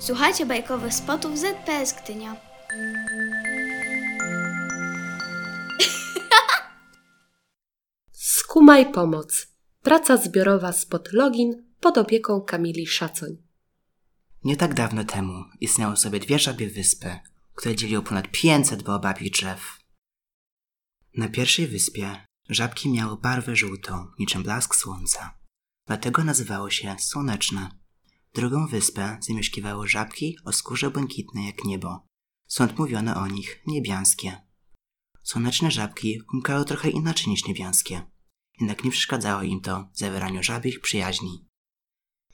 Słuchajcie bajkowych spotów ZPS Gdynia. Skumaj pomoc. Praca zbiorowa spod login pod opieką Kamili Szacoń. Nie tak dawno temu istniały sobie dwie żabie wyspy, które dzieliło ponad 500 baobabich drzew. Na pierwszej wyspie żabki miały barwę żółtą, niczym blask słońca. Dlatego nazywało się Słoneczne. Drugą wyspę zamieszkiwały żabki o skórze błękitnej jak niebo. Stąd mówiono o nich niebiańskie. Słoneczne żabki kumkały trochę inaczej niż niebiańskie. Jednak nie przeszkadzało im to zawieraniu żabich przyjaźni.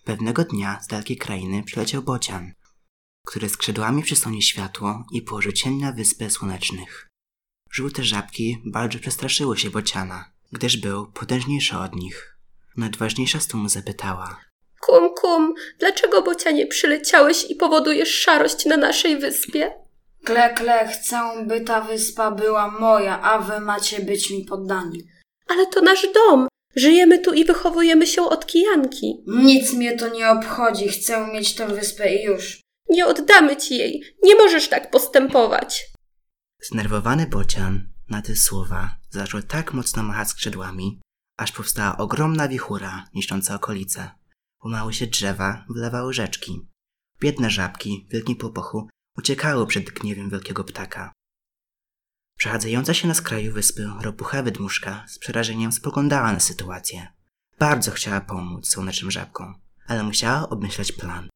Pewnego dnia z dalekiej krainy przyleciał bocian, który skrzydłami przysłonił światło i położył cień na wyspę słonecznych. Żółte żabki bardzo przestraszyły się bociana, gdyż był potężniejszy od nich. Najważniejsza z tłumu zapytała. Kum, kum, dlaczego bocianie przyleciałeś i powodujesz szarość na naszej wyspie? Kle, kle, chcę, by ta wyspa była moja, a wy macie być mi poddani. Ale to nasz dom. Żyjemy tu i wychowujemy się od kijanki. Nic mnie to nie obchodzi, chcę mieć tę wyspę i już. Nie oddamy ci jej. Nie możesz tak postępować. Znerwowany bocian na te słowa zaczął tak mocno machać skrzydłami, aż powstała ogromna wichura niszcząca okolice. Umały się drzewa, wylewały rzeczki. Biedne żabki wielkim popochu uciekały przed gniewem wielkiego ptaka. Przechadzająca się na skraju wyspy ropucha wydmuszka z przerażeniem spoglądała na sytuację. Bardzo chciała pomóc słonecznym żabkom, ale musiała obmyślać plan.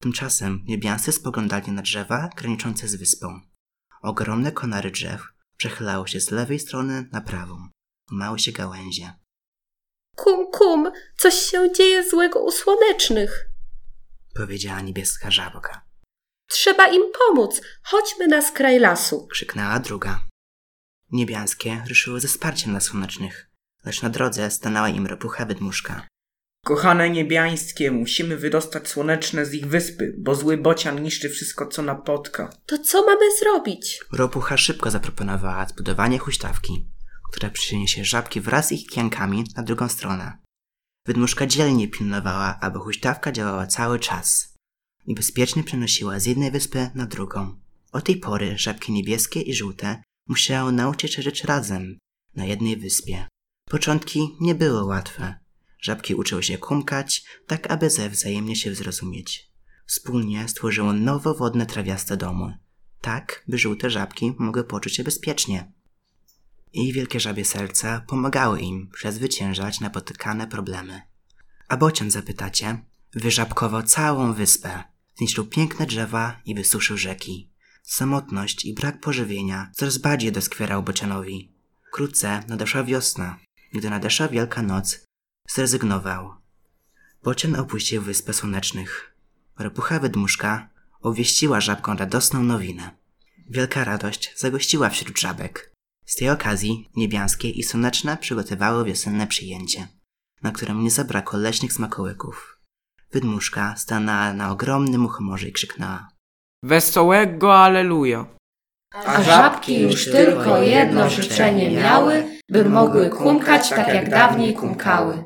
Tymczasem niebiańscy spoglądali na drzewa graniczące z wyspą. Ogromne konary drzew przechylały się z lewej strony na prawą. Umały się gałęzie. Kum, kum, coś się dzieje złego u słonecznych. Powiedziała niebieska żabka. Trzeba im pomóc. Chodźmy na skraj lasu. Krzyknęła druga. Niebiańskie ruszyły ze wsparciem dla słonecznych, lecz na drodze stanęła im ropucha wydmuszka. Kochane niebiańskie, musimy wydostać słoneczne z ich wyspy, bo zły bocian niszczy wszystko, co napotka. To co mamy zrobić? Ropucha szybko zaproponowała zbudowanie huśtawki, która przyniesie żabki wraz z ich kiankami na drugą stronę. Wydmuszka dzielnie pilnowała, aby huśtawka działała cały czas i bezpiecznie przenosiła z jednej wyspy na drugą. Od tej pory żabki niebieskie i żółte musiały nauczyć się żyć razem na jednej wyspie. Początki nie były łatwe. Żabki uczyły się kumkać, tak aby ze wzajemnie się zrozumieć. Wspólnie stworzyły nowe wodne trawiaste domy, tak by żółte żabki mogły poczuć się bezpiecznie. I wielkie żabie serca pomagały im przezwyciężać napotykane problemy. A bocian zapytacie, wyżabkował całą wyspę, zniszczył piękne drzewa i wysuszył rzeki. Samotność i brak pożywienia coraz bardziej doskwierał bocianowi. Wkrótce nadeszła wiosna. Gdy nadeszła wielka noc, zrezygnował. Bocian opuścił Wyspę Słonecznych. Ropucha wydmuszka obwieściła żabką radosną nowinę. Wielka radość zagościła wśród żabek. Z tej okazji niebiańskie i słoneczne przygotowały wiosenne przyjęcie, na którym nie zabrakło leśnych smakołyków. Wydmuszka stanęła na ogromnym uchomorze i krzyknęła. Wesołego Aleluja! A żabki już tylko jedno życzenie miały, by mogły kumkać tak jak dawniej kumkały.